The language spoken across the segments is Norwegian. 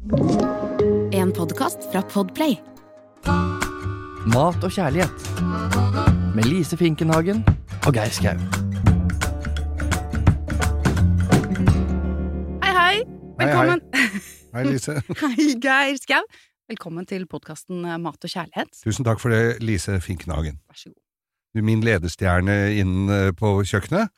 En podkast fra Podplay. Mat og kjærlighet. Med Lise Finkenhagen og Geir Skau. Hei, hei. Velkommen. Hei, Lise. Hei, Geir Skau. Velkommen til podkasten Mat og kjærlighet. Tusen takk for det, Lise Finkenhagen. Vær så god. Du er min ledestjerne inn eh, på kjøkkenet.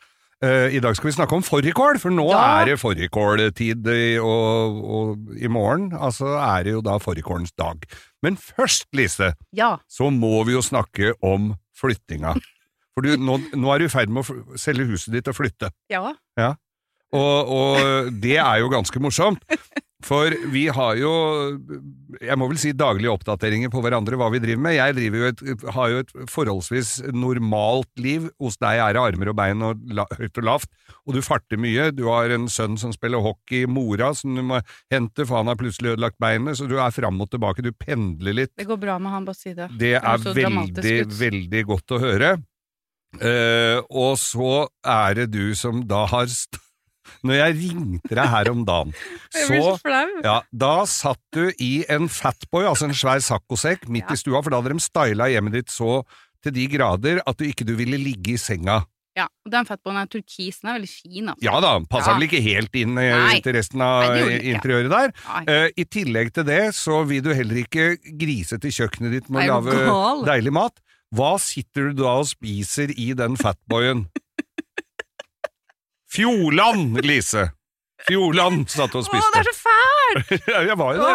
Eh, I dag skal vi snakke om fårikål, for nå Ja. er det fårikåltid, og, og i morgen altså, er det jo da fårikålens dag. Men først, Lise, Ja. så må vi jo snakke om flyttinga. For du, nå, nå er du i ferd med å selge huset ditt og flytte. Ja. Og, og det er jo ganske morsomt. For vi har jo, jeg må vel si daglige oppdateringer på hverandre hva vi driver med. Jeg driver jo et, har jo et forholdsvis normalt liv. Hos deg er det armer og bein og la, høyt og lavt, og du farter mye. Du har en sønn som spiller hockey, mora som du må hente, for han har plutselig ødelagt beinet, så du er fram og tilbake, du pendler litt. Det går bra med han, bare si det. Det er veldig, veldig godt å høre. Uh, og så er det du som da har st Når jeg ringte deg her om dagen, så ja, Da satt du i en fatboy, altså en svær saccosekk, midt Ja. i stua, for da hadde de styla hjemmet ditt så til de grader at du ikke du ville ligge i senga. Ja, og den fatboyen er turkis. Den er veldig fin, altså. Ja da, passa Ja. vel ikke helt inn eh, Nei. til resten av Nei, ikke. interiøret der. Eh, I tillegg til det så vil du heller ikke grise til kjøkkenet ditt med å lage deilig mat. Hva sitter du da og spiser i den fatboyen? Fjordland, Lise! Fjordland satt og spiste. Å, det er så fælt! Jeg var jo det.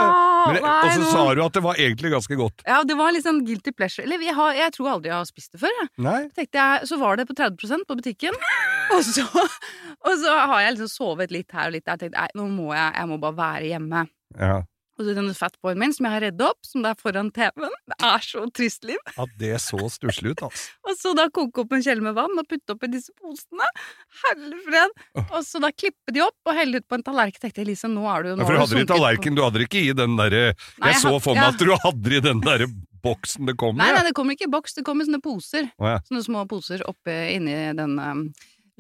Men, og så sa du at det var egentlig ganske godt. Ja, det var litt sånn guilty pleasure. Eller jeg, har, jeg tror aldri jeg har spist det før. Jeg. Nei? Tenkte jeg, så var det på 30% på butikken, og så, og så har jeg liksom sovet litt her og litt der. Jeg tenkte, nei, nå må jeg, jeg må bare være hjemme. Ja. Og så denne fatboyen min som jeg har redda opp, som det er foran TV-en. Det er så trist liv. At det så stusslig ut, altså. Og så da koke opp en kjele med vann og putte oppi disse posene. Herlig fred. Og så da klippe de opp og helle ut på en tallerken. Tenkte jeg, Lise, nå er du jo Ja, for du hadde i tallerken, du hadde ikke i den derre Nei, Jeg så for meg ja. at du hadde i den derre boksen det kom Nei, i. nei, det kommer ikke i boks, det kommer i sånne poser. Oh, ja. Sånne små poser oppe inni den um,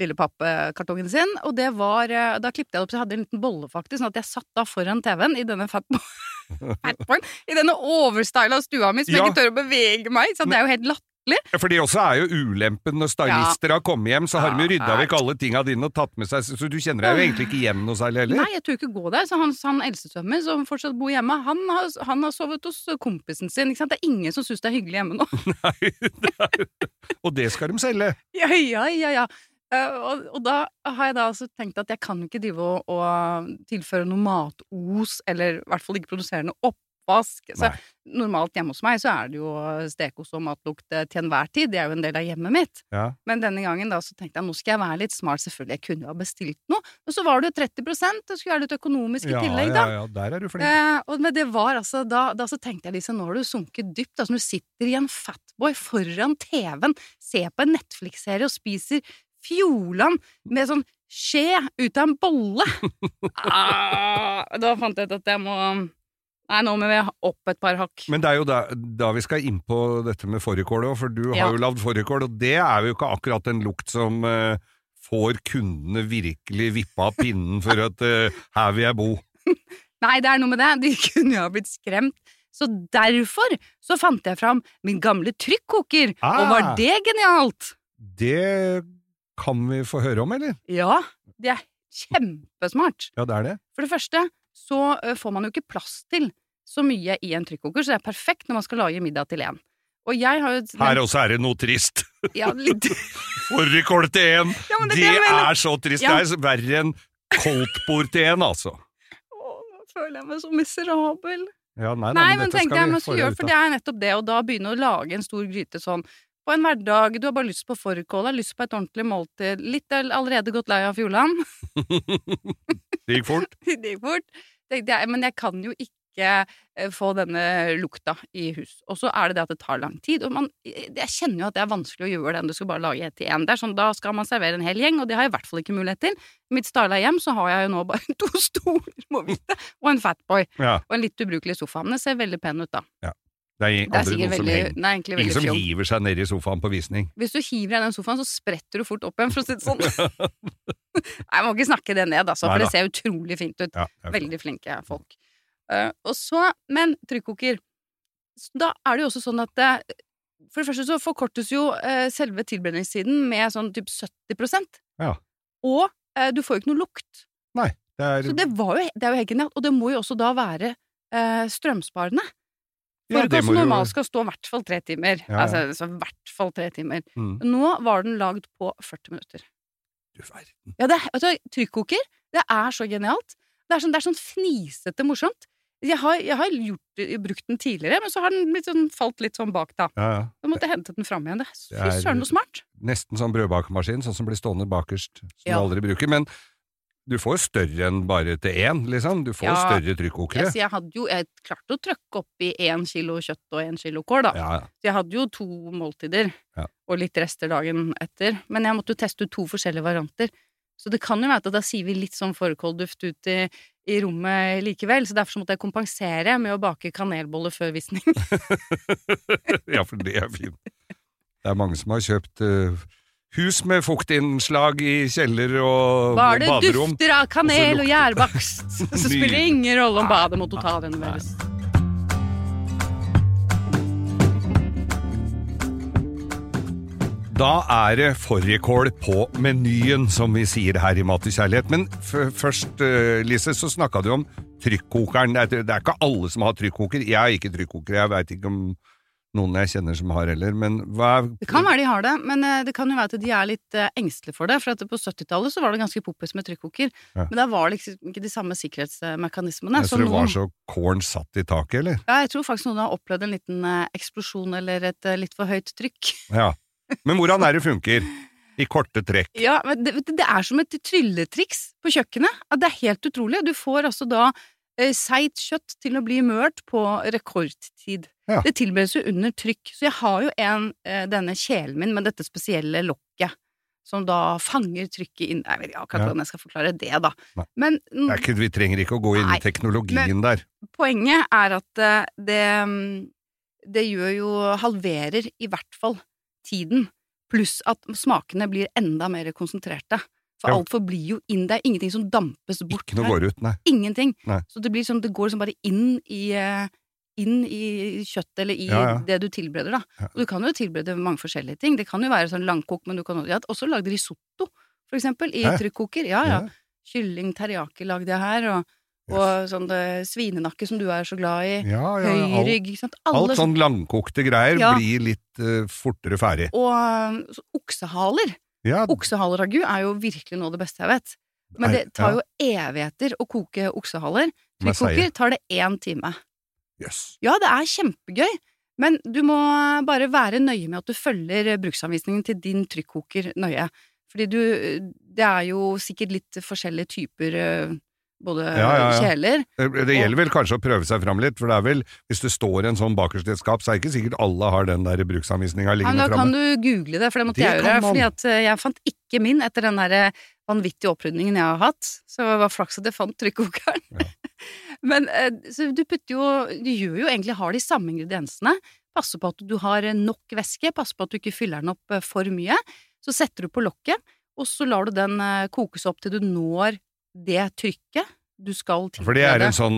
lille pappkartongen sin. Og det var eh, Da klippet jeg det opp så jeg hadde en liten bolle, faktisk. Sånn at jeg satt da foran TV-en i denne fatboyen. I denne overstyla stua mi som jeg ikke tør å bevege meg. Så det er jo helt latterlig. Ja, For det også er jo ulempen når stylister har kommet hjem, så har de Ja, rydda vekk alle tinga dine og tatt med seg, så du kjenner deg jo egentlig ikke igjen noe særlig heller. Nei, jeg tør ikke gå der. Så han, han eldstesønnen min, som fortsatt bor hjemme, han har, han har sovet hos kompisen sin. Ikke sant? Det er ingen som syns det er hyggelig hjemme nå. Nei, det er, og det skal de selge. Ja, ja, ja, ja. Eh, og, og da har jeg da altså tenkt at jeg kan ikke drive og, og tilføre noe matos, eller i hvert fall ikke produsere noe oppvask. Så Nei. normalt hjemme hos meg så er det jo stekos og matlukt til enhver tid. Det er jo en del av hjemmet mitt. Ja. Men denne gangen da så tenkte jeg nå skal jeg være litt smart. Selvfølgelig, jeg kunne jo ha bestilt noe. Men så var det jo 30 det skulle være litt økonomisk i Ja, tillegg, ja, da. ja, der er du flink. Eh, og, men det var altså da, da så tenkte jeg liksom, nå har du sunket dypt. Altså når du sitter i en fatboy foran TV-en, ser på en Netflix-serie og spiser Fjordland med sånn skje ut av en bolle. ah, da fant jeg ut at jeg må Nei, nå må vi opp et par hakk. Men det er jo da, da vi skal inn på dette med fårikål òg, for du Ja. har jo lagd fårikål, og det er jo ikke akkurat en lukt som uh, får kundene virkelig vippa av pinnen for at uh, her vil jeg bo. Nei, det er noe med det. De kunne jo ha blitt skremt. Så derfor så fant jeg fram min gamle trykkoker. Og Ah. var det genialt? Det kan vi få høre om, eller? Ja, det er kjempesmart. Ja, det er det. For det første så får man jo ikke plass til så mye i en trykkoker, så det er perfekt når man skal lage middag til én. Og jeg har jo Her også er det noe trist. ja, litt, Fårikål til én! Ja, men det er det er så trist! Ja. Det er verre enn koldtbord til én, altså. Å, nå føler jeg meg så miserabel. Ja, nei, Nei, men men tenkte skal jeg gjøre, ut for av. det er nettopp det, og da begynne å lage en stor gryte sånn på en hverdag, du har bare lyst på fårikål, har lyst på et ordentlig måltid, litt er allerede gått lei av Fjordland, Det gikk fort. det gikk fort, tenkte jeg, men jeg kan jo ikke eh, få denne lukta i hus. Og så er det det at det tar lang tid, og man, jeg kjenner jo at det er vanskelig å gjøre det enn du skal bare lage ett til én. Det sånn, da skal man servere en hel gjeng, og det har jeg i hvert fall ikke mulighet til. I mitt styla hjem så har jeg jo nå bare to stoler, må vite, og en fatboy, Ja, og en litt ubrukelig sofa. Men det ser veldig pen ut, da. Det er Det er sikkert veldig, som nei, veldig Ingen som fjong. hiver seg ned i sofaen på visning. Hvis du hiver deg i den sofaen, så spretter du fort opp igjen, for å si det sånn. Nei, jeg må ikke snakke det ned, altså, for det ser utrolig fint ut. Ja, Veldig flinke folk. Uh, og så, men trykkoker Da er det jo også sånn at det, For det første så forkortes jo uh, selve tilberedningstiden med sånn typ 70 Ja. Og uh, du får jo ikke noe lukt. Det er, Så det, var jo, det er jo helt genialt. Og det må jo også da være eh, strømsparende. ja, normalt skal stå i hvert fall tre timer. Ja, ja. Altså, i hvert fall tre timer. Mm. Nå var den lagd på 40 minutter. Du verden. Ja, det, er- altså, trykkoker, det er så genialt. Det er sånn, det er sånn fnisete morsomt. Jeg har, jeg har gjort, brukt den tidligere, men så har den sånn, falt litt sånn bak, da. Ja, ja. Da måtte jeg hente den fram igjen. Fy søren, noe smart! Nesten sånn brødbakemaskin, sånn som blir stående bakerst, som Ja. du aldri bruker. Men du får større enn bare til én, liksom. Du får Ja. større trykkokere. Så jeg hadde jo jeg klarte å trykke oppi én kilo kjøtt og én kilo kål, da. Ja, Så jeg hadde jo to måltider, Ja. og litt rester dagen etter. Men jeg måtte jo teste ut to forskjellige varianter. Så det kan jo være at da sier vi litt sånn fårikålduft ut i, i rommet likevel. Så derfor så måtte jeg kompensere med å bake kanelboller før visning. ja, for det er fint. Det er mange som har kjøpt eh, hus med fuktinnslag i kjeller og baderom. Bare det baderom. dufter av kanel og lukter- gjærbakst, så spiller det ingen rolle om badet må totalrenoveres. Da er det fårikål på menyen, som vi sier her i Mat og kjærlighet. Men først, eh, Lise, så snakka du om trykkokeren. Det er, det er ikke alle som har trykkoker. Jeg har ikke trykkoker, jeg veit ikke om noen jeg kjenner som har heller. Men hva er Det kan være de har det, men eh, det kan jo være at de er litt eh, engstelige for det. For at på 70-tallet så var det ganske poppis med trykkoker, Ja. men da var det liksom ikke de samme sikkerhetsmekanismene. Så det var noen- så corn satt i taket, eller? Ja, jeg tror faktisk noen har opplevd en liten eh, eksplosjon eller et litt for høyt trykk. Ja. Men hvordan er det funker? I korte trekk. Ja, men det, det er som et trylletriks på kjøkkenet. Det er helt utrolig. Du får altså da seigt kjøtt til å bli mørt på rekordtid. Ja. Det tilberedes jo under trykk. Så jeg har jo en, eh, denne kjelen min med dette spesielle lokket. Som da fanger trykket inn Jeg vet ikke akkurat Ja. hvordan jeg skal forklare det, da. Men Det er ikke, vi trenger ikke å gå inn i teknologien der. poenget er at eh, det, det gjør jo halverer i hvert fall tiden, pluss at smakene blir enda mer konsentrerte. For alt forblir jo inn, det er ingenting som dampes bort. Ikke noe går ut, nei. Ingenting. Nei. Så det blir sånn, det går liksom bare inn i eh, inn i kjøttet eller i Ja, ja. det du tilbereder, da. Ja. Og du kan jo tilberede mange forskjellige ting. Det kan jo være sånn langkok, men du kan også, Jeg har også lagd risotto, for eksempel, i trykkoker. Ja, ja. Kylling teriyaki lagde jeg her, og, og sånn det svinenakke som du er så glad i. Ja, Høyrygg, ikke sant. Alle alt sånn langkokte greier blir litt uh, fortere ferdig. Og så oksehaler. Ja, Oksehaleragu er jo virkelig noe av det beste jeg vet. Men det tar jo evigheter å koke oksehaler. Trykkoker tar det én time. Yes. Ja, det er kjempegøy, men du må bare være nøye med at du følger bruksanvisningen til din trykkoker nøye. Fordi du Det er jo sikkert litt forskjellige typer øh, både Ja, ja, ja. kjeler. Det det gjelder vel kanskje å prøve seg fram litt, for det er vel, hvis det står en sånn bakerst i et skap, så er det ikke sikkert alle har den der bruksanvisninga liggende framme. da kan du google det, for det måtte Det jeg gjøre. man. Fordi at øh, jeg fant ikke min etter den der øh, vanvittige opprydningen jeg har hatt. Så det var flaks at jeg fant trykkokeren. Ja. Men så du putter jo Du gjør jo egentlig har de samme ingrediensene. Passer på at du har nok væske, passer på at du ikke fyller den opp for mye. Så setter du på lokket, og så lar du den kokes opp til du når det trykket du skal tilberede. For det er en sånn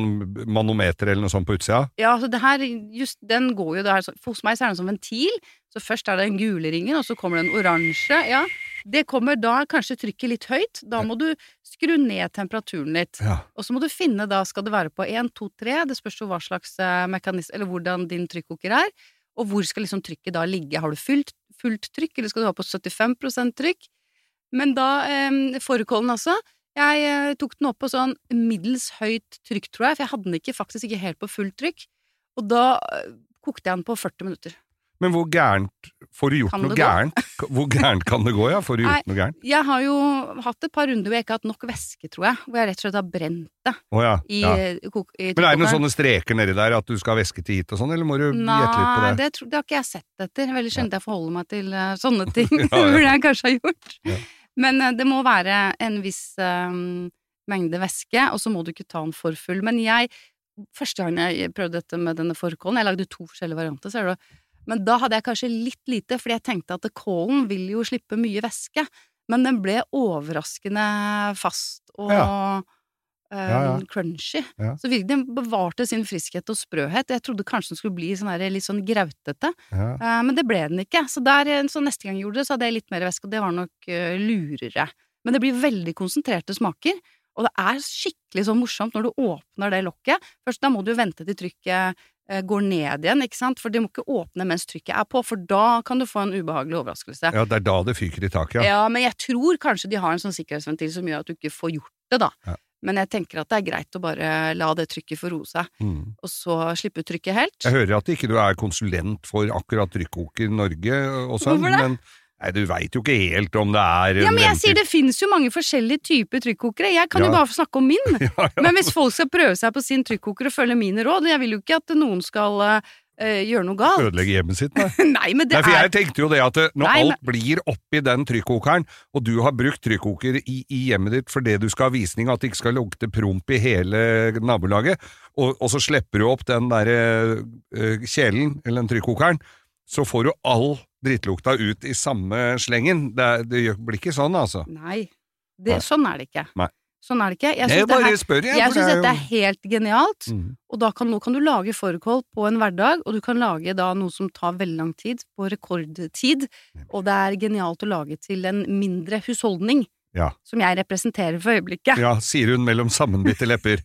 manometer eller noe sånt på utsida? Ja, altså det her, just den går jo det er, For hos meg så er det en sånn ventil. Så først er det den gule ringen, og så kommer den oransje. Ja, det kommer da kanskje trykket litt høyt. Da må du skru ned temperaturen litt. Ja. Og så må du finne, da skal det være på 1, 2, 3, det spørs jo hva slags eh, mekanisme, eller hvordan din trykkoker er. Og hvor skal liksom trykket da ligge? Har du fullt, fullt trykk, eller skal du ha på 75% trykk? Men da, eh, fårikålen altså, jeg eh, tok den opp på sånn middels høyt trykk, tror jeg, for jeg hadde den ikke, faktisk ikke helt på fullt trykk. Og da eh, kokte jeg den på 40 minutter. Men hvor gærent Får du gjort noe gærent? Hvor gærent kan det gå, ja? Får du Nei. gjort noe gærent? Jeg har jo hatt et par runder hvor jeg ikke har hatt nok væske, tror jeg, hvor jeg rett og slett har brent det Oh, ja. i, ja. eh, kok i Men er det noen sånne streker nedi der at du skal ha væske til hit og sånn, eller må du gjette litt på Nei, det? det, tror, det har ikke jeg sett etter. Veldig sjelden jeg forholder meg til uh, sånne ting. Ja, ja. Burde jeg kanskje ha gjort. Ja. Men eh, det må være en viss eh, mengde væske, og så må du ikke ta den for full. Men jeg Første gang jeg prøvde dette med denne fårikålen, jeg lagde to forskjellige varianter, ser du. Men da hadde jeg kanskje litt lite, fordi jeg tenkte at kålen vil jo slippe mye væske. Men den ble overraskende fast og eh, Ja, ja. crunchy. Ja. Så virkelig den bevarte sin friskhet og sprøhet. Jeg trodde kanskje den skulle bli sånn her, litt sånn grautete, eh, men det ble den ikke. Så, der, eh, så neste gang jeg gjorde det, så hadde jeg litt mer væske, og det var nok uh, lurere. Men det blir veldig konsentrerte smaker, og det er skikkelig så morsomt når du åpner det lokket. Først da må du vente til trykket går ned igjen, ikke sant, for du må ikke åpne mens trykket er på, for da kan du få en ubehagelig overraskelse. ja, det er da det fyker i taket, ja. Ja, men jeg tror kanskje de har en sånn sikkerhetsventil som gjør at du ikke får gjort det, da. Ja. Men jeg tenker at det er greit å bare la det trykket få roe seg, Mm. og så slippe ut trykket helt. Jeg hører at ikke du er konsulent for akkurat trykkoker Norge og sånn, men nei, du veit jo ikke helt om det er Ja, men jeg sier det finnes jo mange forskjellige typer trykkokere. Jeg kan Ja. jo bare få snakke om min. ja, ja. Men hvis folk skal prøve seg på sin trykkoker og følge mine råd Jeg vil jo ikke at noen skal eh, gjøre noe galt. Ødelegge hjemmet sitt, nei. Nei, men det Nei, for er jeg tenkte jo det at når Nei, men- alt blir oppi den trykkokeren, og du har brukt trykkoker i, i hjemmet ditt fordi du skal ha visning, at det ikke skal lukte promp i hele nabolaget, og, og så slipper du opp den derre uh, kjelen, eller den trykkokeren, så får du all drittlukta ut i samme slengen. Det, det blir ikke sånn, altså. Nei. Det. Sånn er det ikke. Nei. Sånn er det ikke. Jeg Jeg syns det bare spør, jeg. jeg for synes det er dette er helt genialt. mm. Og da kan, nå kan du lage fårikål på en hverdag, og du kan lage da noe som tar veldig lang tid, på rekordtid. Og det er genialt å lage til en mindre husholdning, Ja. som jeg representerer for øyeblikket. ja, sier hun mellom sammenbitte lepper.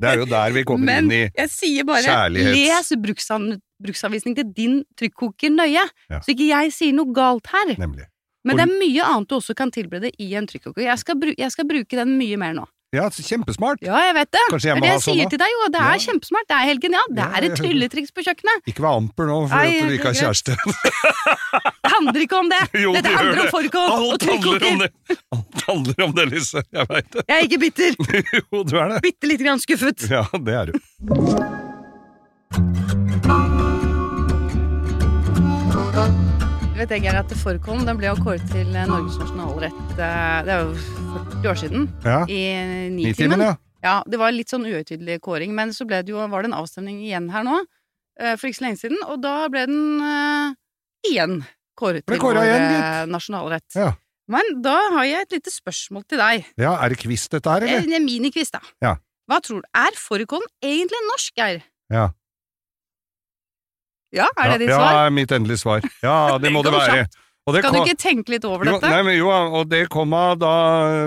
Det er jo der vi kommer Men inn i jeg sier bare kjærlighets- les bruksan, bruksanvisning til din trykkoker nøye, Ja. så ikke jeg sier noe galt her. Nemlig. Men det er mye annet du også kan tilberede i en trykkoker. Jeg skal, bru jeg skal bruke den mye mer nå. Ja, kjempesmart. Ja, jeg vet det. Kanskje jeg det er det jeg sånn, sier til deg, jo. Det er Ja. kjempesmart. Det er helt genialt. Det er et trylletriks på kjøkkenet. Ikke vær amper nå, for Nei, at du ikke har kjæreste. Det handler ikke om det! Jo, Dette det handler om fårikål og trykkoker. Alt handler om det, Lise. Jeg veit det. Jeg er ikke bitter. Jo, du er det. Bitte lite grann skuffet. Ja, det er du. Vet jeg, at Fårikålen ble jo kåret til eh, Norges nasjonalrett eh, Det er jo 40 år siden. Ja. I Nitimen, Nitimen. ja. Ja, det var litt sånn uhøytidelig kåring, men så det jo, var det en avstemning igjen her nå, eh, for ikke så lenge siden, og da ble den uh, igjen kåret til vår igjen, eh, nasjonalrett. Ja. Men da har jeg et lite spørsmål til deg. ja. Er det quiz dette her, eller? Det er minikviss, da. Ja. Hva tror du? Er fårikålen egentlig norsk, Geir? Ja. Ja, er det ditt ja, svar? Ja, mitt endelige svar. Ja, det Det må det være. Kan du ikke tenke litt over jo, dette? nei, men jo, og det kom av da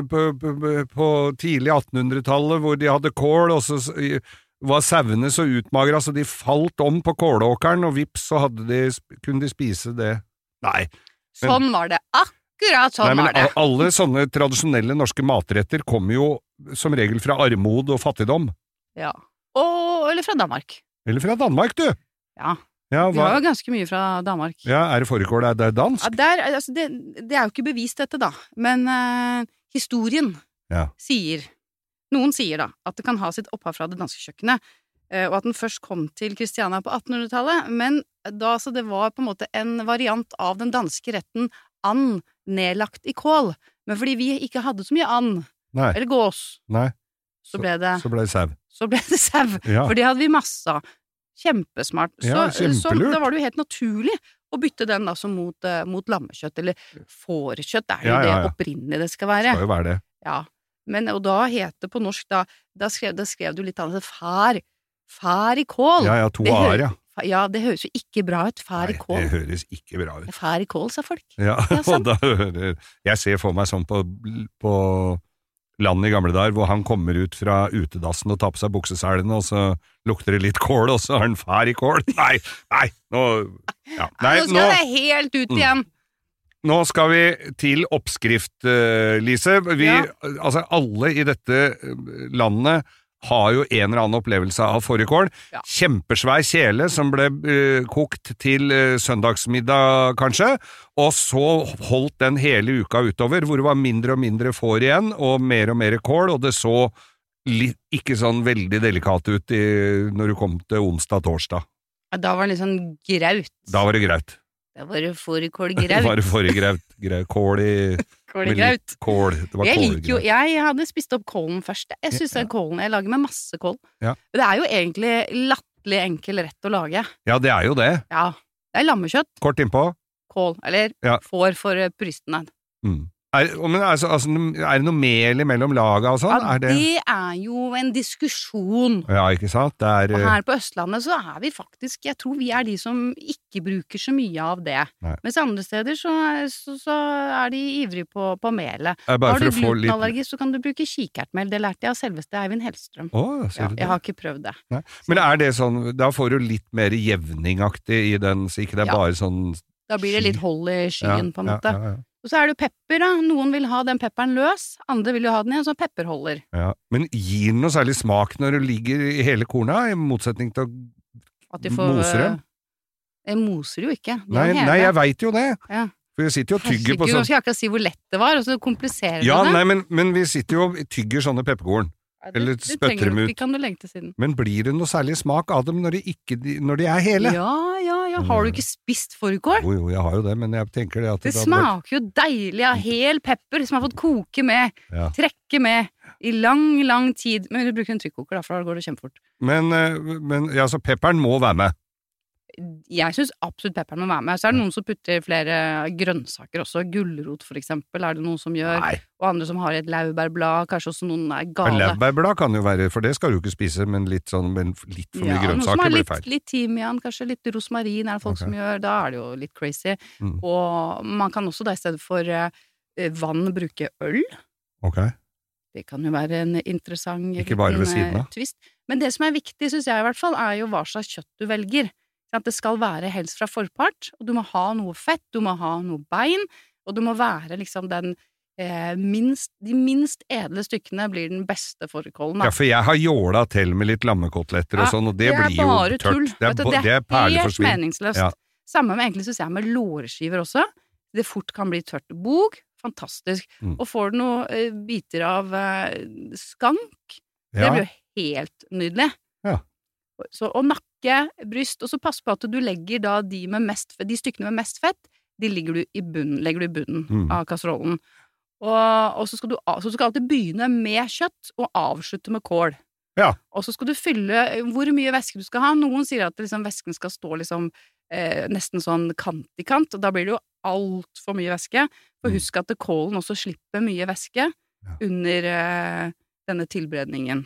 på, på, på tidlig 1800-tallet, hvor de hadde kål, og så var sauene så utmagra så de falt om på kålåkeren, og vips, så de, kunne de spise det. Nei, Sånn var det. Akkurat sånn Nei, men var det. alle sånne tradisjonelle norske matretter kommer jo som regel fra armod og fattigdom. Ja. Og, eller fra Danmark. Eller fra Danmark, du! Ja. Ja, Vi har jo ganske mye fra Danmark. ja er det fårikål? Er det Ja, dansk? der, altså det, det er jo ikke bevist dette, da, men uh, historien Ja. sier Noen sier da at det kan ha sitt opphav fra det danske kjøkkenet, uh, og at den først kom til Kristiania på 1800-tallet, men da så det var på en måte en variant av den danske retten and nedlagt i kål. Men fordi vi ikke hadde så mye and, Nei. eller gås, Nei, så ble det, så ble det sau. så ble det sau. Ja. For det hadde vi masse av. Kjempesmart. Så, Ja, så da var det jo helt naturlig å bytte den altså mot, eh, mot lammekjøtt, eller fårekjøtt Det er jo Ja, ja, det opprinnelig det skal være. Skal jo være det. Ja. Men, og da het det på norsk, da, da, skrev, da skrev du litt annet, fær. Fær i kål. Ja, ja, to Det a-er, ja. Ja, det høres jo ikke bra ut. Fær i kål. det høres ikke bra ut. Fær i kål, sa folk. Ja, Ja, og da hører Jeg ser for meg sånn på, på landet i gamle dager, hvor han kommer ut fra utedassen og tar på seg bukseselene, og så lukter det litt kål, og så har han fær i kål. Nei, nei, nå ja. Nei, nå skal det helt ut Mm. igjen. nå skal vi til oppskrift, eh, Lise. Vi, Ja. altså alle i dette eh, landet har jo en eller annen opplevelse av fårikål. Ja. Kjempesvær kjele som ble uh, kokt til uh, søndagsmiddag, kanskje, og så holdt den hele uka utover, hvor det var mindre og mindre får igjen, og mer og mer kål, og det så litt, ikke sånn veldig delikat ut i, når du kom til onsdag-torsdag. Ja, Da var det litt sånn graut. Da var det graut. Da var det fårikålgraut. Det var det forrige graut. graut. Kål i Kål i graut. Kål. Det var Jeg liker jo, jeg hadde spist opp kålen først. Jeg synes den kålen, jeg lager med masse kål. Ja. Det er jo egentlig latterlig enkel rett å lage. Ja, det er jo det. Ja. Det er lammekjøtt, Kort innpå. kål, eller Ja. får for brystene puristene. Mm. Er, men altså, altså, er det noe mel mellom laga og sånn? Ja, det det er jo en diskusjon. Ja, ikke sant? Det er Og eh, her på Østlandet så er vi faktisk Jeg tror vi er de som ikke bruker så mye av det. Nei. Mens andre steder så, så, så er de ivrige på, på melet. Har du glutenallergi, litt så kan du bruke kikertmel. Det lærte jeg av selveste Eivind Hellstrøm. Å, Ja, det? jeg har ikke prøvd det. Nei. Men er det sånn, da får du litt mer jevningaktig i den, så ikke det er Ja. bare sånn Da blir det litt hold i skyen, på en ja, måte. Ja, ja, Og så er det jo pepper, da. Noen vil ha den pepperen løs, andre vil jo ha den i en sånn pepperholder. ja. Men gir den noe særlig smak når det ligger i hele korna, i motsetning til å de får Moser dem? eh, Jeg moser jo ikke. De Nei, nei jeg veit jo det! Ja. For jeg sitter jo og tygger på Herregud, nå sånn skal jeg akkurat si hvor lett det var, og så kompliserer Ja, du det. nei, men, men vi sitter jo og tygger sånne pepperkorn. Eller det- det spytter dem ut. ikke, kan du lengte siden. Men blir det noe særlig smak av dem når de, ikke, når de er hele? Ja, ja, ja. Har du ikke spist fårikål? Jo, jo, jeg har jo det, men jeg tenker det at Det det smaker jo deilig av hel pepper som har fått koke med, Ja. trekke med, i lang, lang tid. Men du bruker en trykkoker, da, for da går det kjempefort. Men, eh, men ja, så pepperen må være med. Jeg syns absolutt pepperen må være med. Så er det noen som putter flere grønnsaker også. Gulrot, for eksempel, er det noen som gjør. Nei, Og andre som har et laurbærblad. Kanskje også noen er gale. laurbærblad kan jo være, for det skal du jo ikke spise, men litt sånn, men litt for mye Ja, grønnsaker blir litt, feil. litt timian, kanskje litt rosmarin er det folk okay. som gjør. Da er det jo litt crazy. Mm. Og man kan også da i stedet for eh, vann bruke øl. Ok. Det kan jo være en interessant Ikke bare ved siden av. eh, twist. Men det som er viktig, syns jeg i hvert fall, er jo hva slags kjøtt du velger. At det skal være helst fra forpart, og du må ha noe fett, du må ha noe bein, og du må være liksom den eh, minst De minst edle stykkene blir den beste fårikålen. Ja, for jeg har jåla til med litt lammekoteletter og sånn, og det, det blir jo tørt. Det er, du, det er det er. Helt meningsløst. Ja. Samme med egentlig synes jeg med lårskiver også. Det fort kan bli tørt bog. Fantastisk. Mm. Og får du noen eh, biter av eh, skank, det blir jo helt nydelig. Ja. Så, og nakke, bryst, og så pass på at du legger da de, med mest, de stykkene med mest fett, de du i bunnen, legger du i bunnen Mm. av kasserollen. Og, og så, skal du, så skal du alltid begynne med kjøtt og avslutte med kål. Ja. Og så skal du fylle hvor mye væske du skal ha. Noen sier at liksom, væsken skal stå liksom, eh, nesten sånn kant i kant, og da blir det jo altfor mye væske. For Mm. husk at kålen også slipper mye væske Ja. under eh, denne tilberedningen.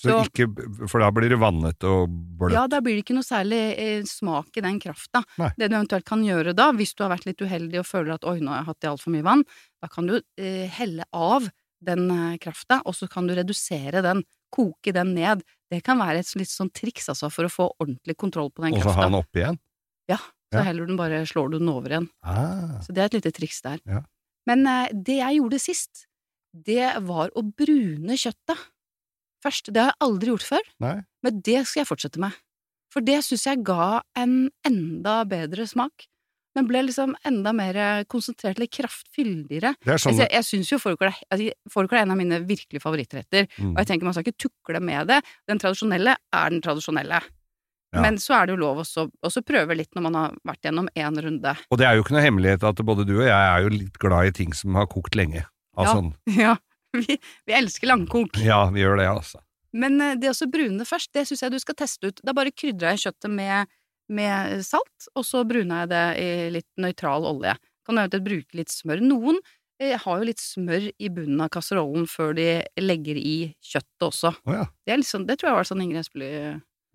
Så Så- ikke, for da blir det vannet og bløtt. Ja, da blir det ikke noe særlig eh, smak i den krafta. Det du eventuelt kan gjøre da, hvis du har vært litt uheldig og føler at oi, nå har jeg hatt i altfor mye vann, da kan du eh, helle av den eh, krafta, og så kan du redusere den, koke den ned. Det kan være et litt sånn triks, altså, for å få ordentlig kontroll på den og så ha den oppi igjen. Ja, så Ja. heller du den bare, slår du den over igjen. Ah. Så det er et lite triks der. Ja. Men eh, det jeg gjorde sist, det var å brune kjøttet. Først. Det har jeg aldri gjort før. Nei. Men det skal jeg fortsette med. For det syns jeg ga en enda bedre smak. Den ble liksom enda mer konsentrert, eller kraftfyldigere. Er sånn Jeg, jeg syns jo fårikål er, altså, er en av mine virkelig favorittretter, mm. og jeg tenker man skal ikke tukle med det. Den tradisjonelle er den tradisjonelle. Ja. Men så er det jo lov også å prøve litt når man har vært gjennom én runde. Og det er jo ikke noe hemmelighet at både du og jeg er jo litt glad i ting som har kokt lenge. Altså, Ja. Ja, vi, vi elsker langkok. ja, vi gjør det, altså. Men eh, det å brune først, det syns jeg du skal teste ut. Da bare krydrer jeg kjøttet med, med salt, og så bruner jeg det i litt nøytral olje. Kan du eventuelt bruke litt smør. Noen eh, har jo litt smør i bunnen av kasserollen før de legger i kjøttet også. Å ja. Det, er sånn, det tror jeg var sånn Ingrid Espelid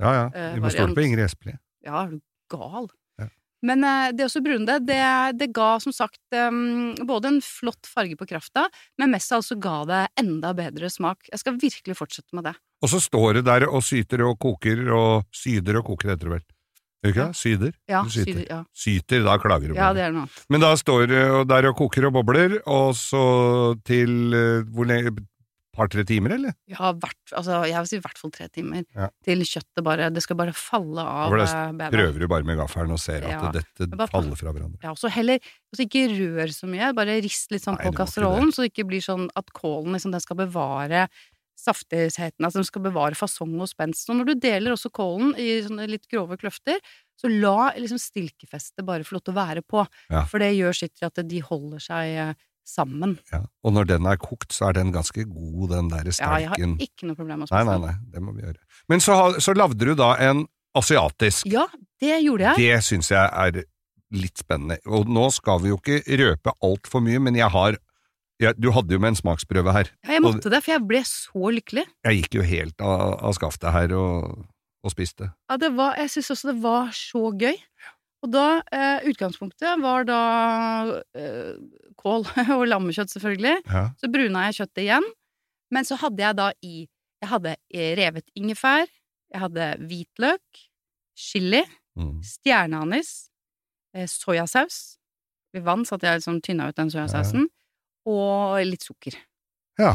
Ja ja. Eh, Vi må stole på Ingrid Espelid. Ja, er du gal? Men eh, det også så brune det, det, ga som sagt både en flott farge på krafta, men mest av alt så ga det enda bedre smak. Jeg skal virkelig fortsette med det. Og så står det der og syter og koker og syder og koker, heter det vel. Ikke? Syder? Ja, syter. syder, ja. Syter, da klager du på ja, det. det er noe. Men da står det der og koker og bobler, og så til eh, hvor lenge Par-tre timer, eller? Ja, hvert, altså, jeg vil si i hvert fall tre timer. Ja. Til kjøttet bare Det skal bare falle av eh. Prøver du bare med gaffelen og ser at Ja. dette Bare- faller fra hverandre. Ja, og så heller også ikke rør så mye, bare rist litt sånn Nei, på kasserollen, så det ikke blir sånn at kålen liksom, den skal bevare saftigheten, altså den skal bevare fasong og spenst. Og når du deler også kålen i sånne litt grove kløfter, så la liksom stilkefestet bare få lov til å være på, Ja. for det gjør sitt til at de holder seg eh, sammen. Ja. Og når den er kokt, så er den ganske god, den der Ja, jeg har ikke noe problem med å spise den. nei, nei, nei, det må vi gjøre. Men så, så lagde du da en asiatisk. Ja, det gjorde jeg. Det syns jeg er litt spennende. Og nå skal vi jo ikke røpe altfor mye, men jeg har ja, Du hadde jo med en smaksprøve her. Ja, jeg måtte det, for jeg ble så lykkelig. Jeg gikk jo helt av, av skaftet her og, og spiste. Ja, det var, jeg syns også det var så gøy. Og da, eh, utgangspunktet var da eh, kål og lammekjøtt, selvfølgelig. Ja. Så bruna jeg kjøttet igjen. Men så hadde jeg da i Jeg hadde eh, revet ingefær, jeg hadde hvitløk, chili, Mm. stjerneanis, eh, soyasaus Ved vann satte jeg liksom tynna ut den soyasausen. Og litt sukker. ja.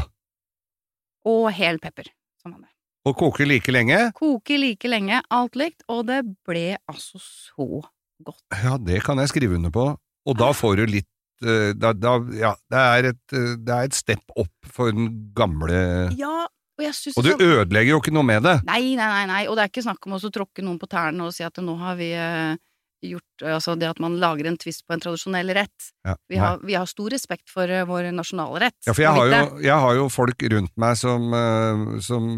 Og hel pepper. Som det. Og koke like lenge? Koke like lenge, alt likt, og det ble altså så godt. Ja, det kan jeg skrive under på. Og da får du litt eh, da, da, ja, det er, et, eh, det er et step opp for den gamle Ja, og jeg Og du ødelegger jo ikke noe med det. Nei, nei, nei, nei, og det er ikke snakk om å tråkke noen på tærne og si at nå har vi eh, gjort Altså det at man lager en twist på en tradisjonell rett. Ja, Vi har, vi har stor respekt for vår nasjonalrett. Ja, for jeg har, jo, jeg har jo folk rundt meg som, som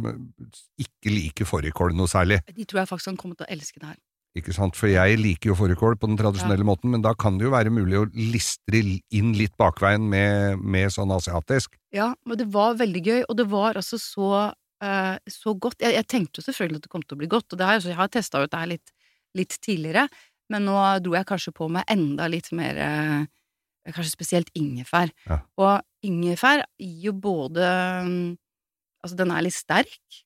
ikke liker fårikål noe særlig. De tror jeg faktisk kan komme til å elske det her. Ikke sant? For jeg liker jo fårikål på den tradisjonelle måten, men da kan det jo være mulig å listre inn litt bakveien med, med sånn asiatisk. Ja, men det var veldig gøy, og det var altså så, uh, så godt. Jeg, jeg tenkte jo selvfølgelig at det kom til å bli godt, og det har jeg, jeg har testa ut det her litt, litt tidligere, men nå dro jeg kanskje på med enda litt mer uh, Kanskje spesielt ingefær. Ja. Og ingefær gir jo både um, Altså, den er litt sterk,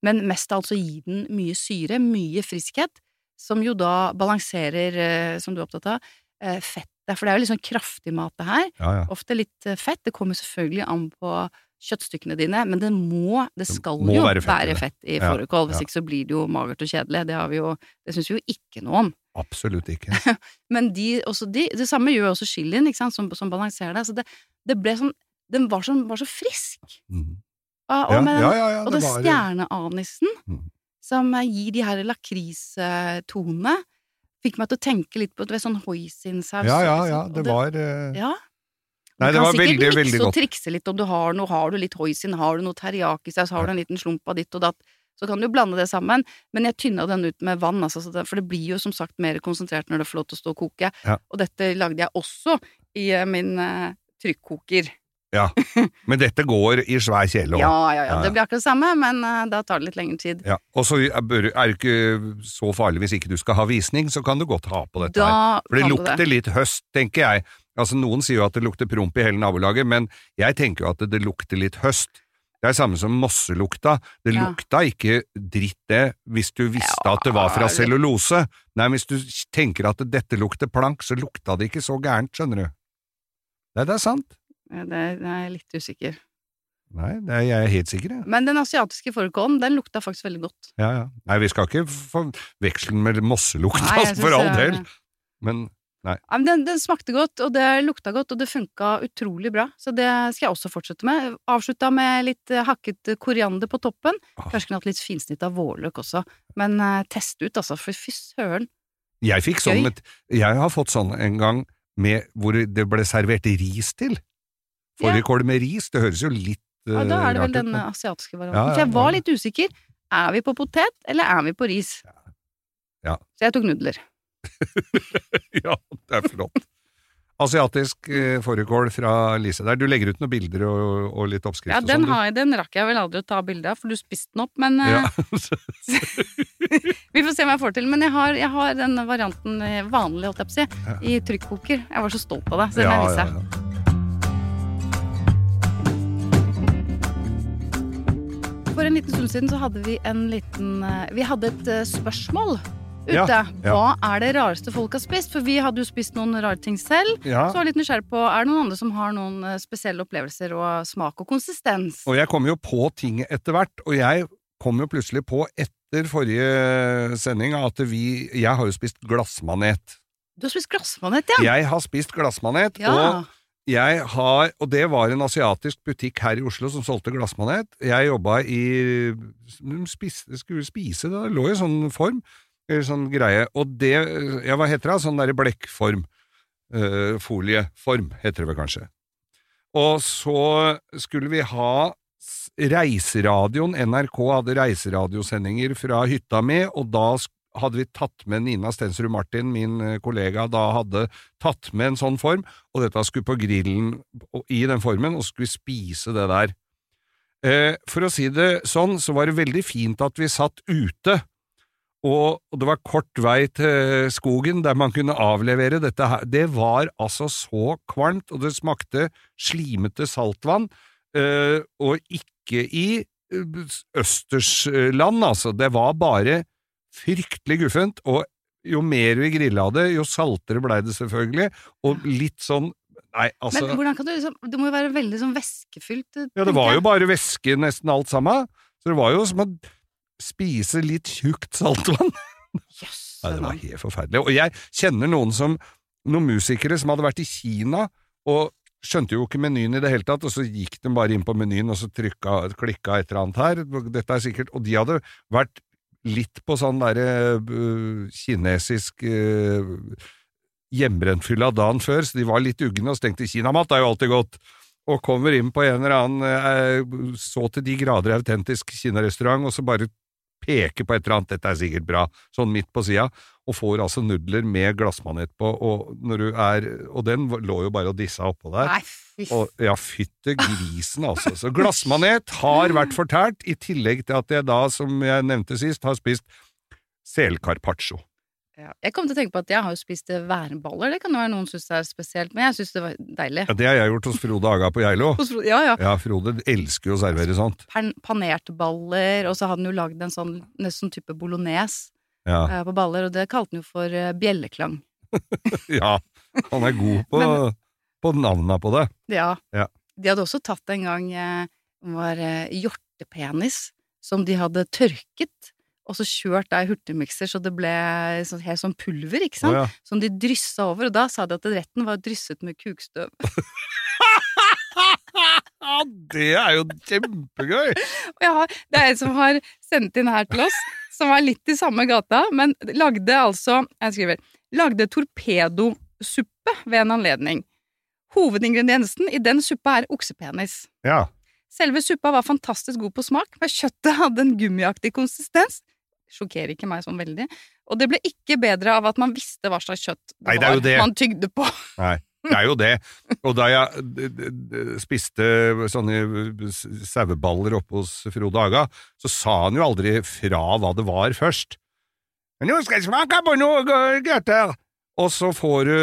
men mest av alt så gir den mye syre, mye friskhet, som jo da balanserer, eh, som du er opptatt av, eh, fettet. For det er jo litt sånn kraftig mat, det her Ja, ja. ofte litt eh, fett. Det kommer selvfølgelig an på kjøttstykkene dine, men det må, det skal må jo være fett være fett i Ja, fårikål. Hvis ikke så blir det jo magert og kjedelig. Det har vi jo, det syns vi jo ikke noe om. Absolutt ikke. Men de, de, det samme gjør også chilien, ikke sant, som, som balanserer det. Så det, det ble sånn Den var, sånn, var så frisk. Mm. Og, og, Ja, med, ja, ja, ja, og det det var- stjerneanisen, Mm. Som eh, gir de her lakristonene, fikk meg til å tenke litt på det var sånn hoisinsaus. Ja, ja, ja, det var uh... Ja. Nei, det var veldig, veldig, godt. Du mikse veldig og godt. trikse litt om du har noe. Har du litt hoisin, har du noe teriyaki-saus, har du en liten slump av ditt og datt, så kan du blande det sammen. Men jeg tynna den ut med vann, altså, for det blir jo som sagt mer konsentrert når det får lov til å stå og koke. Ja. Og dette lagde jeg også i eh, min uh, trykkoker. Ja. Men dette går i svær kjele òg. Ja, ja, ja, det blir akkurat det samme, men uh, da tar det litt lengre tid. Ja. Og så er det ikke så farlig hvis ikke du skal ha visning, så kan du godt ha på dette her. For det lukter det. litt høst, tenker jeg. Altså, noen sier jo at det lukter promp i hele nabolaget, men jeg tenker jo at det, det lukter litt høst. Det er samme som mosselukta. Det Ja. lukta ikke dritt, det, hvis du visste at det var fra cellulose. Nei, hvis du tenker at dette lukter plank, så lukta det ikke så gærent, skjønner du. Nei, det er sant. Ja, Det er jeg litt usikker. Nei, det er jeg helt sikker, jeg. Men den asiatiske fårikålen, den lukta faktisk veldig godt. Ja, ja. Nei, vi skal ikke forveksle den med mosselukt, for all del. Men Ja, men den, den smakte godt, og det lukta godt, og det funka utrolig bra. Så det skal jeg også fortsette med. Avslutta med litt eh, hakket koriander på toppen. Kanskje kunne hatt litt finsnitt av vårløk også. Men uh, test ut, altså, for fy søren. jeg fikk sånn et, Jeg har fått sånn en gang med, hvor det ble servert ris til. Fårikål med ris, det høres jo litt Ja, eh, da er det vel rart ut, den men- asiatiske varianten. Ja, ja, For jeg var litt usikker. Er vi på potet, eller er vi på ris? Ja. Så jeg tok nudler. Ja, det er flott. Asiatisk eh, fårikål fra Lise der. Du legger ut noen bilder og, og litt oppskrift Ja, den, sånn. har jeg, den rakk jeg vel aldri å ta bilde av, for du spiste den opp, men eh, Ja. vi får se om jeg får til. Men jeg har, jeg har den varianten eh, vanlig, holdt jeg på å si, i trykkoker. Jeg var så stolt av det, så den ja, må jeg ja, ja. For en liten stund siden så hadde vi en liten eh, Vi hadde et eh, spørsmål ute. Ja, ja. Hva er det rareste folk har spist? For vi hadde jo spist noen rare ting selv. Ja. Så var jeg litt nysgjerrig på, er det noen andre som har noen eh, spesielle opplevelser og smak og konsistens? Og jeg kom jo på ting etter hvert, og jeg kom jo plutselig på etter forrige sending at vi Jeg har jo spist glassmanet. Du har spist glassmanet, ja? Jeg har spist glassmanet, Ja. og jeg har Og det var en asiatisk butikk her i Oslo som solgte glassmanet. Jeg jobba i spiste, Skulle spise det, lå i sånn form, eller sånn greie, og det Ja, hva heter det? Sånn derre blekkform. Eh, folieform, heter det vel kanskje. Og så skulle vi ha Reiseradioen, NRK hadde reiseradiosendinger fra hytta mi, og da hadde vi tatt med Nina Stensrud Martin, min eh, kollega, da hadde tatt med en sånn form, og dette skulle på grillen i den formen, og skulle spise det der. Eh, for å si det sånn, så var det veldig fint at vi satt ute, og det var kort vei til skogen der man kunne avlevere dette her. Det var altså så kvalmt, og det smakte slimete saltvann, eh, og ikke i østersland, altså. Det var bare fryktelig guffent, og jo mer vi grilla det, jo saltere blei det selvfølgelig, og litt sånn Nei, altså Men hvordan kan du liksom Det må jo være veldig sånn væskefylt? Ja, det var jo bare væske nesten alt sammen, så det var jo som å spise litt tjukt saltvann. Nei, det var helt forferdelig. Og jeg kjenner noen som noen musikere som hadde vært i Kina og skjønte jo ikke menyen i det hele tatt, og så gikk de bare inn på menyen og så trykka, klikka et eller annet her, dette er sikkert, og de hadde vært litt på sånn derre uh, kinesisk uh, hjemmebrentfylla dagen før, så de var litt ugne og stengte kinamat er jo alltid godt. Og kommer inn på en eller annen uh, så til de grader autentisk kinarestaurant, og så bare peker på et eller annet, dette er sikkert bra, sånn midt på sida, og får altså nudler med glassmanet på, og når du er Og den lå jo bare og dissa oppå der. Nei, fy Og, ja, fytte grisen, altså. Så glassmanet har vært fortært, i tillegg til at jeg da, som jeg nevnte sist, har spist selcarpaccio. Ja. Jeg kom til å tenke på at jeg har jo spist eh, værballer. Det kan jo være noen syns er spesielt, men jeg syns det var deilig. Ja, det har jeg gjort hos Frode Aga på Geilo. Ja, ja. Ja, Frode elsker jo å servere sånt. Pan panerte baller, og så hadde han jo lagd en sånn nesten type bolognese Ja, uh, på baller, og det kalte han jo for uh, bjelleklang. ja. Han er god på, Men- på navna på det. Ja. Ja. De hadde også tatt en gang uh, var uh, hjortepenis som de hadde tørket, og så kjørt da i hurtigmikser så det ble sånn, helt sånn pulver, ikke sant, sant? ja. Som de dryssa over, og da sa de at retten var drysset med kukstøv. det er jo kjempegøy! Ja, det er en som har sendt inn her til oss, som var litt i samme gata, men lagde altså Jeg skriver Lagde torpedosuppe ved en anledning. Hovedingrediensen i den suppa er oksepenis. Ja. Selve suppa var fantastisk god på smak, men kjøttet hadde en gummiaktig konsistens. Sjokkerer ikke meg sånn veldig. Og det ble ikke bedre av at man visste hva slags kjøtt det Nei, det var det. man tygde på. Nei, det er jo det. Og da jeg spiste sånne saueballer oppe hos Frode Aga, så sa han jo aldri fra hva det var først. Men nå skal jeg smake på noe gutter! Og så får du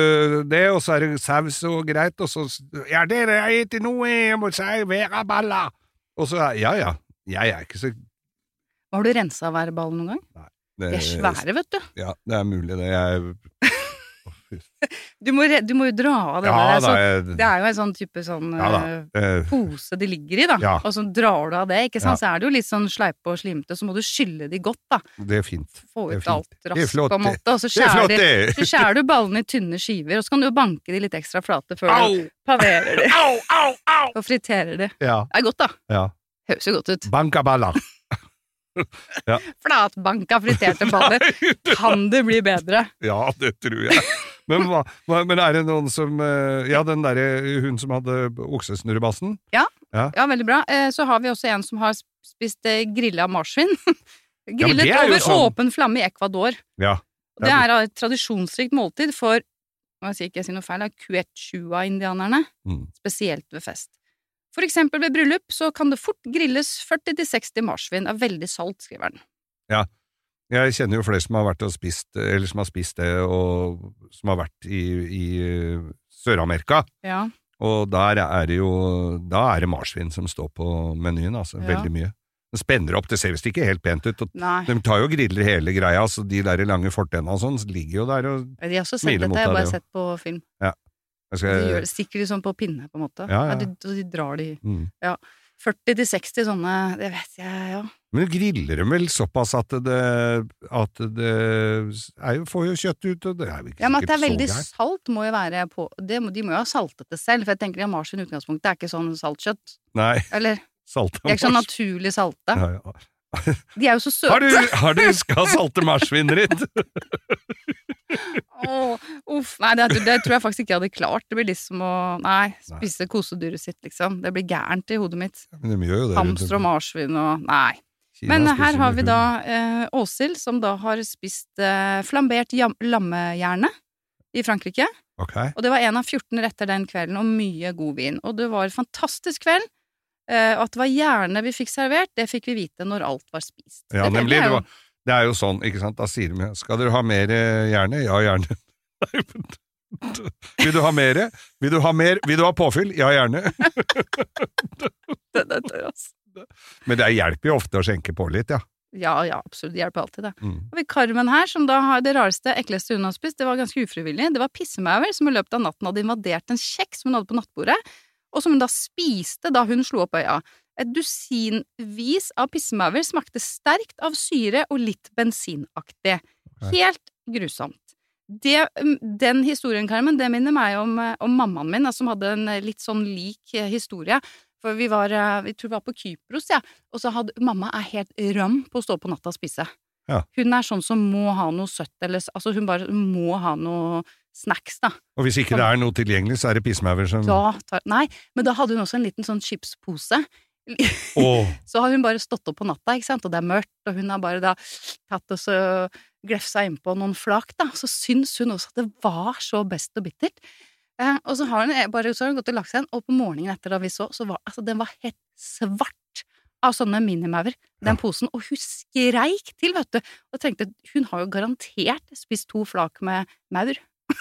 det, og så er det saus og greit, og så Ja, det jeg spiser nå, jeg må servere balla! Og så Ja ja, jeg er ikke så Har du rensa værballen noen gang? det, De er svære, vet du. Ja, det er mulig, det. Jeg Du må, du må jo dra av det Ja der. da, jeg det er jo en sånn type sånn Ja eh, pose de ligger i, da. Ja. Og så drar du av det, ikke sant. Så er det jo litt sånn sleipe og slimete, så må du skylle de godt, da. Det er fint. Få ut alt raskt, på en måte. Og så er skjærer, så skjærer du ballene i tynne skiver, og så kan du jo banke de litt ekstra flate før Au! du paverer de Au, au, au! og friterer de. Ja. Det er godt, da. ja. Høres jo godt ut. Bankaballer. Flatbanka friterte baller. Kan det bli bedre? ja, det tror jeg. Men, hva, men er det noen som eh, Ja, den derre hun som hadde oksesnurrebassen? Ja, veldig bra. Eh, Så har vi også en som har spist eh, grilla marsvin. Grillet er over sånn- åpen flamme i Ecuador. Ja. Det er et tradisjonsrikt måltid for jeg sier ikke sier noe feil, er Quechua-indianerne, Mm. spesielt ved fest. For eksempel ved bryllup så kan det fort grilles 40-60 marsvin av veldig salt, skriver han. Jeg kjenner jo flere som har vært og spist, eller som har spist det, og som har vært i, i eh, Sør-Amerika. Ja. Og der er det jo Da er det marsvin som står på menyen, altså. Ja. Veldig mye. Den spenner opp, det ser visst ikke helt pent ut. De tar jo og griller hele greia, så de der lange fortennene og sånn ligger jo der og de har også sett dette, jeg har bare det sett på film. Jeg De skal, gjør, stikker de sånn på pinne, på en måte. Ja, ja. de, de drar de mm. 40-60 sånne, det vet jeg, ja. Men du griller dem vel såpass at det, at det er jo, får jo kjøtt ut, og det er jo ikke Ja, men at det er veldig salt må jo være på det, må- De må jo ha saltet det selv, for jeg tenker at marsvin i utgangspunktet er ikke sånn saltkjøtt. Nei, Eller, salta det er ikke sånn naturlig salte. Ja, ja. De er jo så søte. Har du, har du huska salte marsvinet ditt? Åh, uff, nei, det, det tror jeg faktisk ikke jeg hadde klart. Det blir liksom å Nei, spise kosedyret sitt, liksom. Det blir gærent i hodet mitt. Det. Hamster og marsvin og Nei. Kina Men her har vi da eh, Åshild, som da har spist eh, flambert lammehjerne i Frankrike. Okay. Og det var en av 14 retter den kvelden, og mye god vin. Og det var en fantastisk kveld. Eh, og at det var hjerne vi fikk servert, det fikk vi vite når alt var spist. Ja, det, nemlig. Det, var, det er jo sånn, ikke sant. Da sier de Skal dere ha mer eh, gjerne? Ja, gjerne. Vil du ha mer? Vil du ha mer? Vil du ha påfyll? Ja, gjerne. Den er tørr, altså. Men det hjelper jo ofte å skjenke på litt, ja. Ja, ja, absolutt. Det hjelper alltid, det. Mm. Og vi Carmen her, som da har det rareste, ekleste hun har spist, det var ganske ufrivillig. Det var pissemauer som i løpet av natten hadde invadert en kjeks som hun hadde på nattbordet, og som hun da spiste da hun slo opp øya. Et dusinvis av pissemauer smakte sterkt av syre og litt bensinaktig. Helt grusomt. Det, den historien, Carmen, det minner meg om, eh, om mammaen min, som hadde en eh, litt sånn lik eh, historie. For vi var, vi tror vi var på Kypros, ja, og så hadde mamma er helt ram på å stå på natta og spise. Ja. Hun er sånn som må ha noe søtt, eller altså hun bare må ha noe snacks, da. Og hvis ikke det er noe tilgjengelig, så er det pissemauer som Da tar, nei, men da hadde hun også en liten sånn chipspose. Oh. Så har hun bare stått opp på natta, ikke sant, og det er mørkt, og hun har bare da tatt og så glefsa innpå noen flak, da. Så syns hun også at det var så best og bittert. Eh, og så har hun bare så har hun gått og lagt seg igjen, og på morgenen etter da vi så, så var altså den var helt svart av sånne minimauer, den posen, og hun skreik til, vet du, og tenkte hun har jo garantert spist to flak med maur.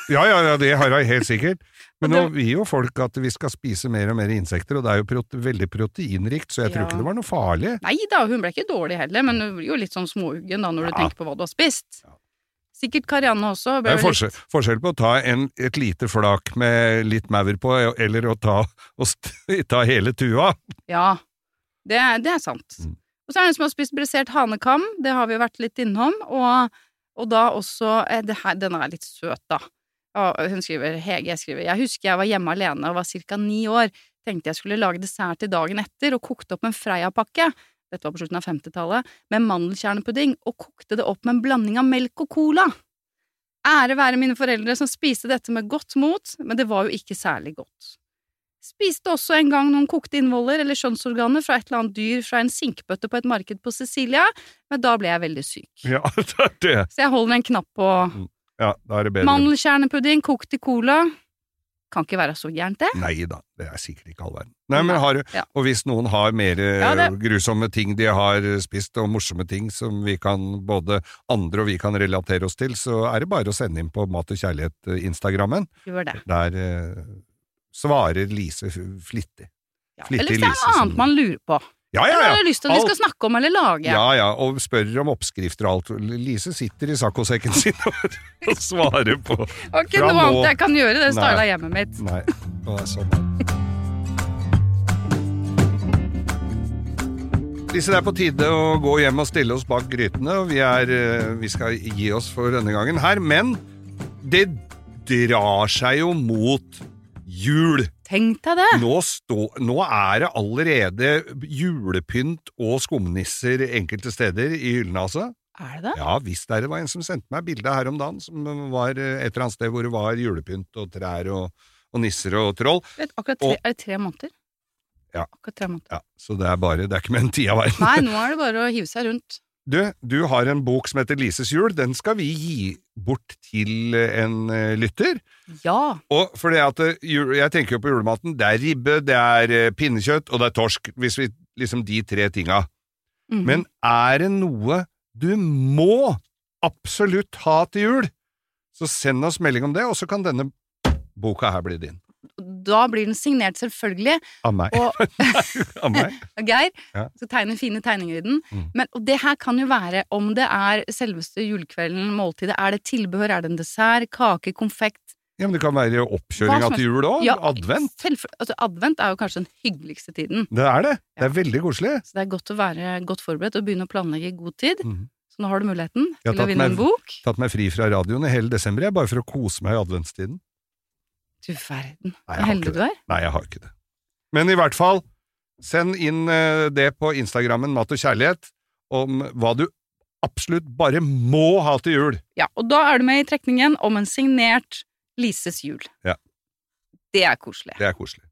Ja, ja, ja, det har jeg helt sikkert. Men nå vil jo folk at vi skal spise mer og mer insekter, og det er jo prote veldig proteinrikt, så jeg tror ikke det var noe farlig. Nei da, hun ble ikke dårlig heller, men hun blir jo litt sånn småuggen da når du Ja. tenker på hva du har spist. Sikkert Karianne også. Det er forskjell, forskjell, forskjell på å ta en, et lite flak med litt maur på, eller å ta, å ta hele tua. Ja, det det er sant. Mm. Og så er det en som har spist brisert hanekam, det har vi jo vært litt innom, og, og da også eh, her, Den er litt søt, da. Og hun skriver, Hege skriver, jeg husker jeg var hjemme alene og var ca. ni år, tenkte jeg skulle lage dessert til dagen etter, og kokte opp en Freia-pakke, dette var på slutten av 50-tallet, med mandelkjernepudding, og kokte det opp med en blanding av melk og cola. Ære være mine foreldre som spiste dette med godt mot, men det var jo ikke særlig godt. Spiste også en gang noen kokte innvoller eller kjønnsorganer fra et eller annet dyr fra en sinkbøtte på et marked på Sicilia, men da ble jeg veldig syk. Ja, det er det. Så jeg holder en knapp på Ja, da er det bedre. mandelkjernepudding kokt i cola. Kan ikke være så gærent, det. Nei da, det er sikkert ikke all verden. Nei, men har, Ja. Og hvis noen har mer eh, Ja, grusomme ting de har spist, og morsomme ting som vi kan, både andre og vi kan relatere oss til, så er det bare å sende inn på Mat og kjærlighet-instagrammen. Gjør det. Der eh, svarer Lise flittig. Ja. Flittig Eller hvis det er noe annet man lurer på. Ja, ja, ja! har du lyst til at vi skal snakke om eller lage. Ja, ja, og spør om oppskrifter og alt. Lise sitter i saccosekken sin og, svarer på ikke noe nå- annet jeg kan gjøre, det starta hjemmet mitt. Nei, det er sånn. Lise, det er på tide å gå hjem og stille oss bak grytene, og vi, er, eh, vi skal gi oss for denne gangen her, men det drar seg jo mot jul. Tenk deg det! Nå, stå, nå er det allerede julepynt og skumnisser enkelte steder i hyllene, altså. Er det det? Ja visst er det. Det var en som sendte meg bilde her om dagen, som var et eller annet sted hvor det var julepynt og trær og, og nisser og troll. Vet, akkurat tre, Og- er det tre måneder? Ja. Akkurat tre måneder. Ja, Så det er bare, det er ikke mer enn tida veien. Nei, nå er det bare å hive seg rundt. Du, du har en bok som heter Lises jul. Den skal vi gi bort til en eh, lytter. Ja. Og for det at eh, Jeg tenker jo på julematen. Det er ribbe, det er eh, pinnekjøtt, og det er torsk. Hvis vi Liksom de tre tinga. Mhm. Men er det noe du må absolutt ha til jul, så send oss melding om det, og så kan denne boka her bli din. Da blir den signert, selvfølgelig, Av meg. og Av meg. Geir. Ja. Skal tegne fine tegninger i den. Mm. Men, og det her kan jo være om det er selveste julekvelden, måltidet. Er det tilbehør, er det en dessert, kake, konfekt? Ja, men det kan være oppkjøringa til jul òg. Ja, Advent. altså, advent er jo kanskje den hyggeligste tiden. Det er det. Det er veldig koselig. Så det er godt å være godt forberedt og begynne å planlegge i god tid. Mm. Så nå har du muligheten til å vinne meg- en bok. Jeg har Tatt meg fri fra radioen i hele desember, jeg, bare for å kose meg i adventstiden. Du verden, har heldig du er. Nei, jeg har ikke det. Men i hvert fall, send inn eh, det på Instagrammen Mat og kjærlighet om hva du absolutt bare må ha til jul. Ja, og da er du med i trekningen om en signert Lises jul. Ja. Det er koselig. Det er koselig.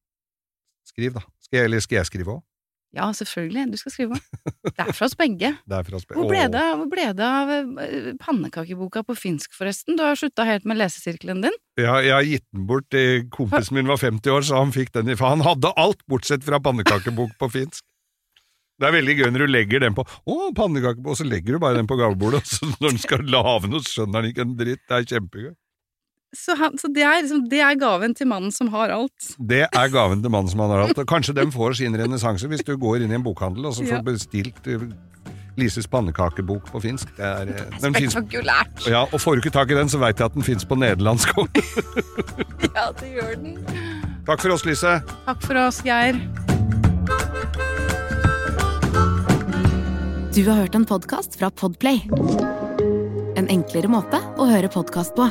Skriv, da. Skal jeg, eller skal jeg skrive òg? Ja, selvfølgelig. Du skal skrive. Det er fra oss begge. Det er fra spe- Hvor ble det, hvor ble det av eh, pannekakeboka på finsk, forresten? Du har slutta helt med lesesirkelen din? Ja, jeg har gitt den bort kompisen min var 50 år, så han fikk den i For han hadde alt, bortsett fra pannekakebok på finsk. Det er veldig gøy når du legger den på Å, pannekakebok, og så legger du bare den på gavebordet, og så når den skal lage noe, skjønner den ikke en dritt. Det er kjempegøy. Så, han, så det, er, liksom, det er gaven til mannen som har alt. Det er gaven til mannen som har alt. Og Kanskje dem får sin renessanse hvis du går inn i en bokhandel og så får Ja. bestilt eh, Lises pannekakebok på finsk. Det er, den Spektakulært! finnes, ja, og får du ikke tak i den, så veit jeg at den fins på nederlandsk òg. Ja, det gjør den. Takk for oss, Lise. Takk for oss, Geir. Du har hørt en podkast fra Podplay. En enklere måte å høre podkast på.